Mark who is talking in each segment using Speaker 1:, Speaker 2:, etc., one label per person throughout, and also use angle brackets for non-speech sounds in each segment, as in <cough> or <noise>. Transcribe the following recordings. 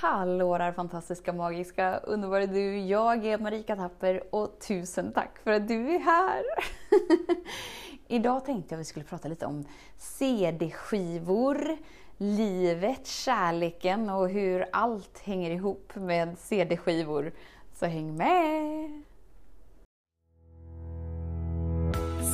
Speaker 1: Hallå där fantastiska, magiska, underbara du! Jag är Marika Tapper och tusen tack för att du är här! <laughs> Idag tänkte jag att vi skulle prata lite om CD-skivor, livet, kärleken och hur allt hänger ihop med CD-skivor. Så häng med!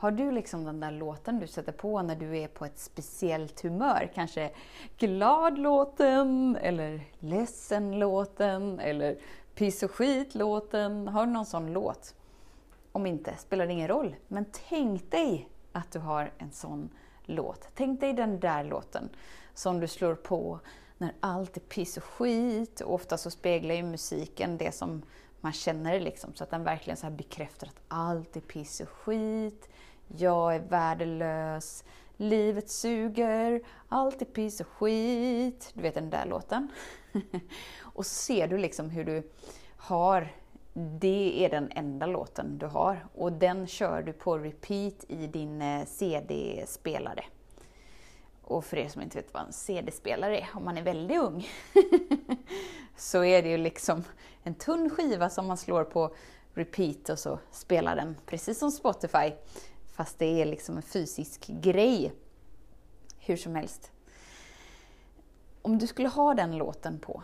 Speaker 1: Har du liksom den där låten du sätter på när du är på ett speciellt humör? Kanske glad-låten, eller ledsen-låten, eller piss och skit-låten. Har du någon sån låt? Om inte, spelar det ingen roll. Men tänk dig att du har en sån låt. Tänk dig den där låten som du slår på när allt är piss och skit. Och ofta så speglar ju musiken det som man känner liksom, så att den verkligen så bekräftar att allt är piss och skit jag är värdelös, livet suger, allt är piss och skit. Du vet den där låten. <laughs> och så ser du liksom hur du har, det är den enda låten du har. Och den kör du på repeat i din eh, CD-spelare. Och för er som inte vet vad en CD-spelare är, om man är väldigt ung, <laughs> så är det ju liksom en tunn skiva som man slår på repeat och så spelar den, precis som Spotify, fast det är liksom en fysisk grej. Hur som helst. Om du skulle ha den låten på,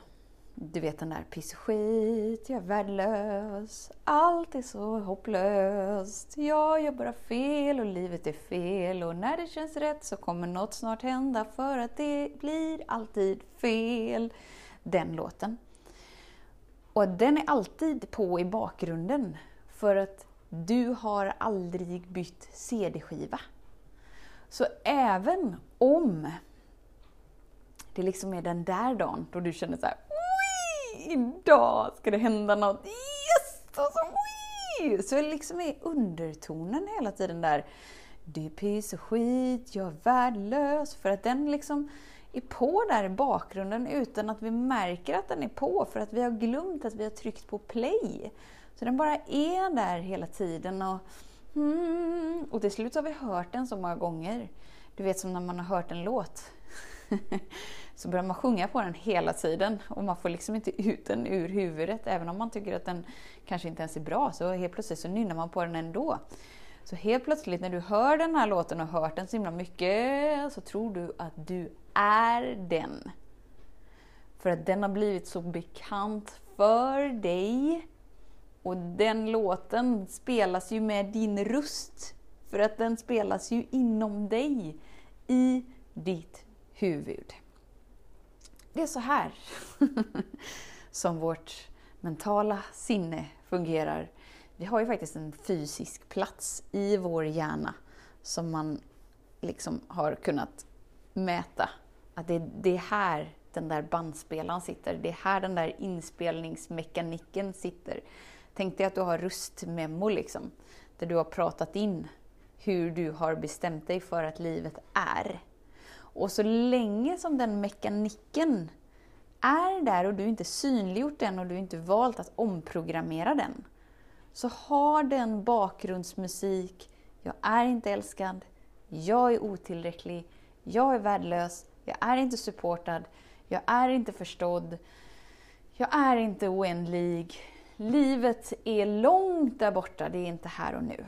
Speaker 1: du vet den där piss och skit, jag är värdelös, allt är så hopplöst, jag gör bara fel och livet är fel och när det känns rätt så kommer något snart hända för att det blir alltid fel. Den låten. Och den är alltid på i bakgrunden för att du har aldrig bytt CD-skiva. Så även om det liksom är den där dagen då du känner så här, idag ska det hända något, yes! Alltså, så liksom är undertonen hela tiden där, det är piss och skit, jag är värdelös. För att den liksom är på där i bakgrunden utan att vi märker att den är på, för att vi har glömt att vi har tryckt på play. Så den bara är där hela tiden. Och, mm, och till slut har vi hört den så många gånger. Du vet som när man har hört en låt. <laughs> så börjar man sjunga på den hela tiden och man får liksom inte ut den ur huvudet. Även om man tycker att den kanske inte ens är bra så helt plötsligt så nynnar man på den ändå. Så helt plötsligt när du hör den här låten och hört den så himla mycket så tror du att du är den. För att den har blivit så bekant för dig och den låten spelas ju med din röst. För att den spelas ju inom dig, i ditt huvud. Det är så här <laughs> som vårt mentala sinne fungerar. Vi har ju faktiskt en fysisk plats i vår hjärna som man liksom har kunnat mäta. Att det, det är här den där bandspelaren sitter. Det är här den där inspelningsmekaniken sitter. Tänk dig att du har röstmemo liksom, där du har pratat in hur du har bestämt dig för att livet är. Och så länge som den mekaniken är där och du inte synliggjort den och du inte valt att omprogrammera den, så har den bakgrundsmusik, jag är inte älskad, jag är otillräcklig, jag är värdelös, jag är inte supportad, jag är inte förstådd, jag är inte oändlig, livet är långt där borta, det är inte här och nu.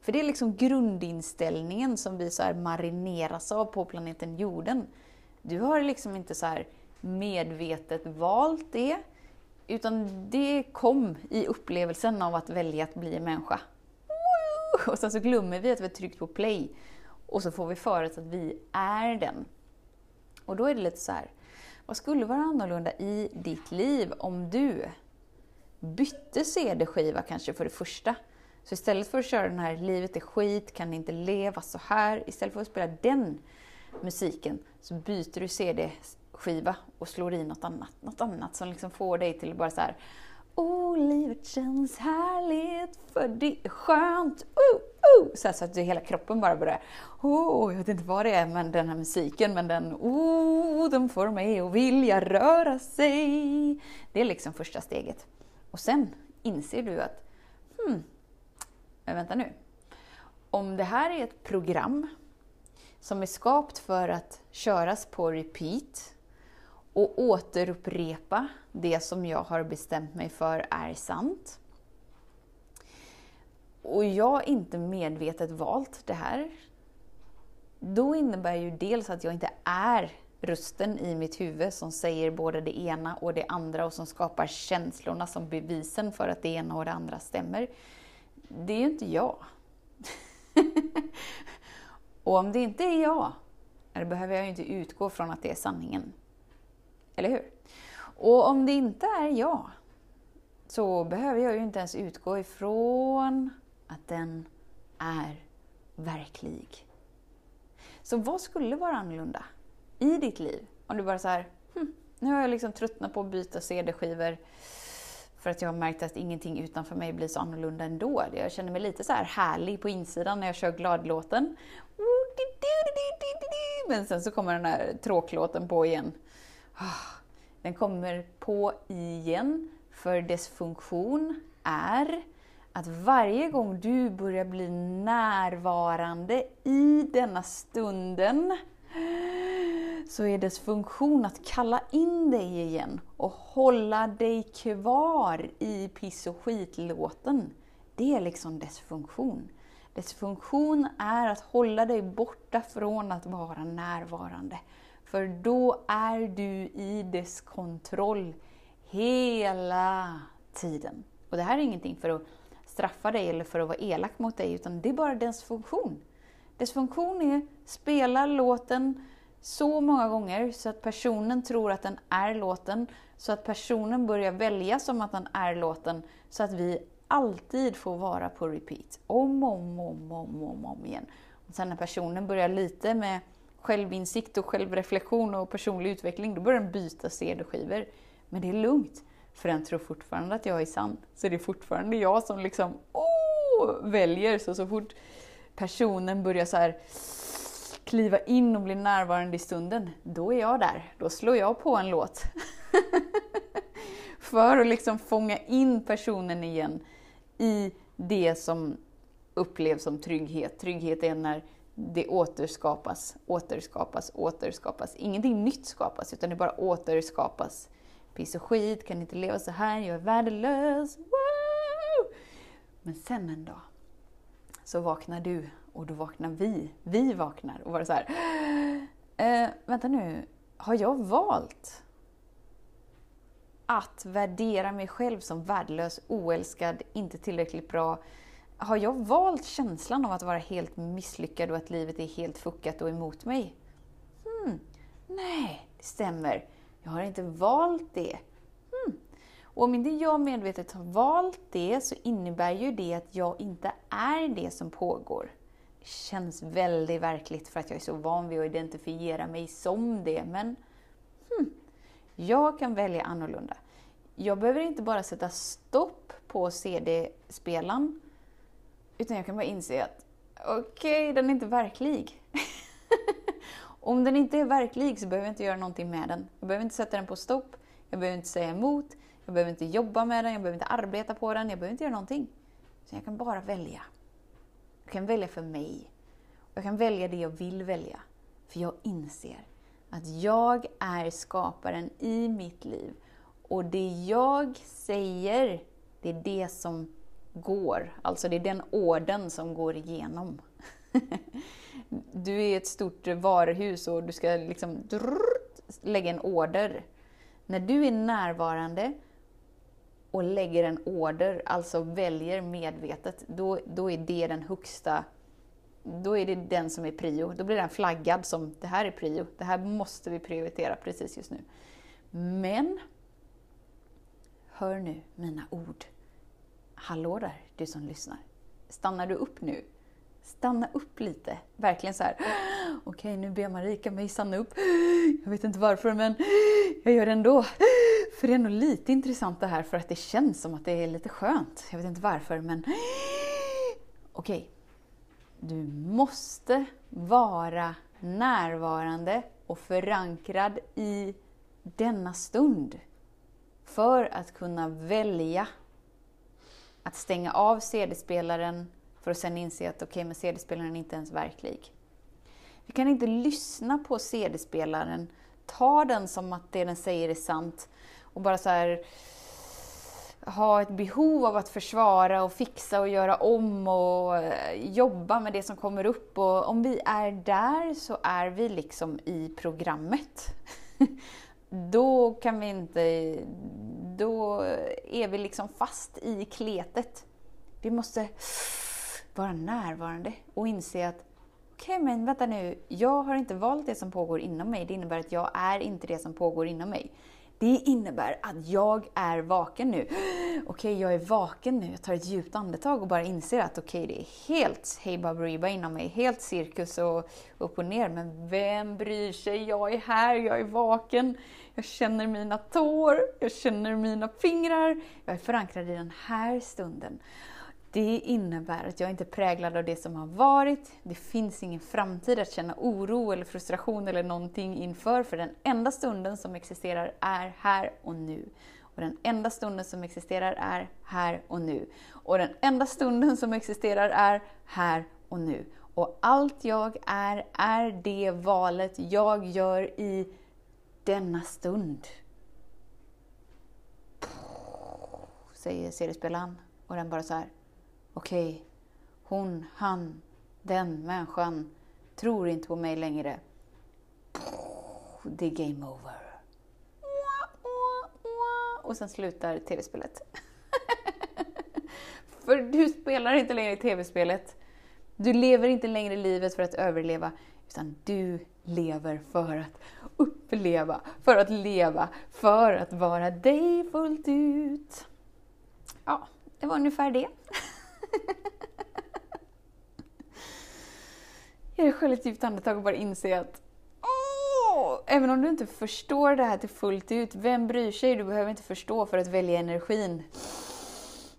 Speaker 1: För det är liksom grundinställningen som vi så marineras av på planeten jorden. Du har liksom inte så medvetet valt det, utan det kom i upplevelsen av att välja att bli en människa. Och sen så glömmer vi att vi har tryckt på play och så får vi för oss att vi är den. Och då är det lite så här, vad skulle vara annorlunda i ditt liv om du bytte CD-skiva kanske för det första. Så istället för att köra den här livet är skit, kan inte leva så här. Istället för att spela den musiken så byter du CD skiva och slår i något annat. Något annat som liksom får dig till bara så här. Oh, livet känns härligt för det är skönt. Uh, uh. Så, så att hela kroppen bara börjar, oh, jag vet inte vad det är, men den här musiken, men den, oh, den får mig att vilja röra sig. Det är liksom första steget. Och sen inser du att, hmm, men vänta nu. Om det här är ett program som är skapat för att köras på repeat och återupprepa det som jag har bestämt mig för är sant. Och jag inte medvetet valt det här, då innebär ju dels att jag inte är rösten i mitt huvud som säger både det ena och det andra och som skapar känslorna som bevisen för att det ena och det andra stämmer. Det är ju inte jag. <laughs> och om det inte är jag, då behöver jag ju inte utgå från att det är sanningen. Eller hur? Och om det inte är jag, så behöver jag ju inte ens utgå ifrån att den är verklig. Så vad skulle vara annorlunda i ditt liv? Om du bara så här, hm, nu har jag liksom tröttnat på att byta CD-skivor för att jag har märkt att ingenting utanför mig blir så annorlunda ändå. Jag känner mig lite så här härlig på insidan när jag kör gladlåten. Men sen så kommer den här tråklåten på igen. Ah, den kommer på igen för dess funktion är att varje gång du börjar bli närvarande i denna stunden så är dess funktion att kalla in dig igen och hålla dig kvar i piss och skitlåten. Det är liksom dess funktion. Dess funktion är att hålla dig borta från att vara närvarande. För då är du i dess kontroll hela tiden. Och det här är ingenting för att straffa dig eller för att vara elak mot dig, utan det är bara dess funktion. Dess funktion är att spela låten så många gånger så att personen tror att den är låten, så att personen börjar välja som att den är låten, så att vi alltid får vara på repeat. Om, om, om, om, om, om igen. Och sen när personen börjar lite med självinsikt och självreflektion och personlig utveckling, då börjar den byta CD-skivor. Men det är lugnt, för den tror fortfarande att jag är sann. Så det är fortfarande jag som liksom, åh, väljer. Så, så fort personen börjar så här kliva in och bli närvarande i stunden, då är jag där. Då slår jag på en låt. <laughs> För att liksom fånga in personen igen i det som upplevs som trygghet. Trygghet är när det återskapas, återskapas, återskapas. Ingenting nytt skapas, utan det bara återskapas. Piss och skit, kan inte leva så här, jag är värdelös. Woo! Men sen en dag så vaknar du och då vaknar vi. Vi vaknar och bara så här. Eh, vänta nu, har jag valt att värdera mig själv som värdelös, oälskad, inte tillräckligt bra? Har jag valt känslan av att vara helt misslyckad och att livet är helt fuckat och emot mig? Hmm. Nej, det stämmer. Jag har inte valt det. Hmm. Och om inte jag medvetet har valt det så innebär ju det att jag inte är det som pågår. Känns väldigt verkligt för att jag är så van vid att identifiera mig som det, men hmm, jag kan välja annorlunda. Jag behöver inte bara sätta stopp på CD-spelaren, utan jag kan bara inse att okej, okay, den är inte verklig. <laughs> Om den inte är verklig så behöver jag inte göra någonting med den. Jag behöver inte sätta den på stopp, jag behöver inte säga emot, jag behöver inte jobba med den, jag behöver inte arbeta på den, jag behöver inte göra någonting. Så jag kan bara välja. Jag kan välja för mig. Jag kan välja det jag vill välja. För jag inser att jag är skaparen i mitt liv. Och det jag säger, det är det som går. Alltså det är den orden som går igenom. <laughs> du är ett stort varuhus och du ska liksom lägga en order. När du är närvarande och lägger en order, alltså väljer medvetet, då, då är det den högsta då är det den som är prio. Då blir den flaggad som det här är prio. Det här måste vi prioritera precis just nu. Men, hör nu mina ord. Hallå där, du som lyssnar. Stannar du upp nu? stanna upp lite. Verkligen så här. okej okay, nu ber Marika mig stanna upp. Jag vet inte varför men jag gör det ändå. För det är nog lite intressant det här för att det känns som att det är lite skönt. Jag vet inte varför men okej. Okay. Du måste vara närvarande och förankrad i denna stund för att kunna välja att stänga av CD-spelaren för att sen inse att okej, okay, men CD-spelaren är inte ens verklig. Vi kan inte lyssna på CD-spelaren, ta den som att det den säger är sant och bara så här ha ett behov av att försvara och fixa och göra om och eh, jobba med det som kommer upp. Och om vi är där så är vi liksom i programmet. <laughs> då kan vi inte... Då är vi liksom fast i kletet. Vi måste vara närvarande och inse att okej, okay, men vänta nu, jag har inte valt det som pågår inom mig. Det innebär att jag är inte det som pågår inom mig. Det innebär att jag är vaken nu. Okej, okay, jag är vaken nu. Jag tar ett djupt andetag och bara inser att okej, okay, det är helt hej baberiba inom mig. Helt cirkus och upp och ner. Men vem bryr sig? Jag är här, jag är vaken. Jag känner mina tår, jag känner mina fingrar. Jag är förankrad i den här stunden. Det innebär att jag inte är präglad av det som har varit. Det finns ingen framtid att känna oro eller frustration eller någonting inför, för den enda stunden som existerar är här och nu. Och den enda stunden som existerar är här och nu. Och den enda stunden som existerar är här och nu. Och allt jag är, är det valet jag gör i denna stund. Säger CD-spelaren. Och den bara så här okej, okay, hon, han, den människan tror inte på mig längre. Det är game over. Och sen slutar tv-spelet. <laughs> för du spelar inte längre tv-spelet. Du lever inte längre livet för att överleva, utan du lever för att uppleva, för att leva, för att vara dig fullt ut. Ja, det var ungefär det. Gör dig själv ett djupt andetag och bara inse att även om du inte förstår det här till fullt ut, vem bryr sig? Du behöver inte förstå för att välja energin.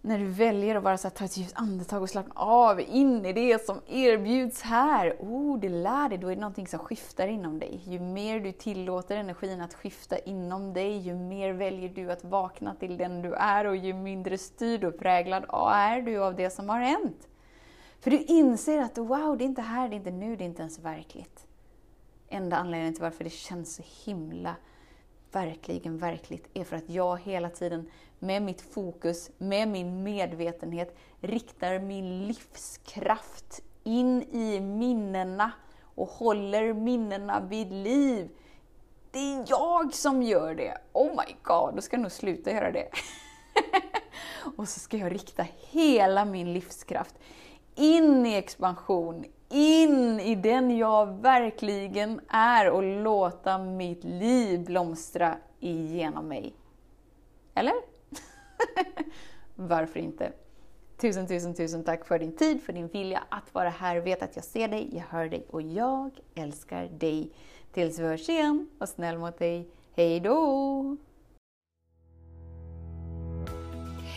Speaker 1: När du väljer att bara så här, ta ett djupt andetag och slappna av in i det som erbjuds här. Oh, det lär dig, då är det någonting som skiftar inom dig. Ju mer du tillåter energin att skifta inom dig, ju mer väljer du att vakna till den du är och ju mindre styrd och präglad är du av det som har hänt. För du inser att wow, det är inte här, det är inte nu, det är inte ens verkligt. Enda anledningen till varför det känns så himla verkligen verkligt är för att jag hela tiden med mitt fokus, med min medvetenhet riktar min livskraft in i minnena och håller minnena vid liv. Det är jag som gör det! Oh my god, då ska jag nog sluta göra det. <laughs> och så ska jag rikta hela min livskraft in i expansion, in i den jag verkligen är och låta mitt liv blomstra igenom mig. Eller? <laughs> Varför inte? Tusen, tusen, tusen tack för din tid, för din vilja att vara här. Vet att jag ser dig, jag hör dig och jag älskar dig. Tills vi hörs igen, var snäll mot dig. Hej då!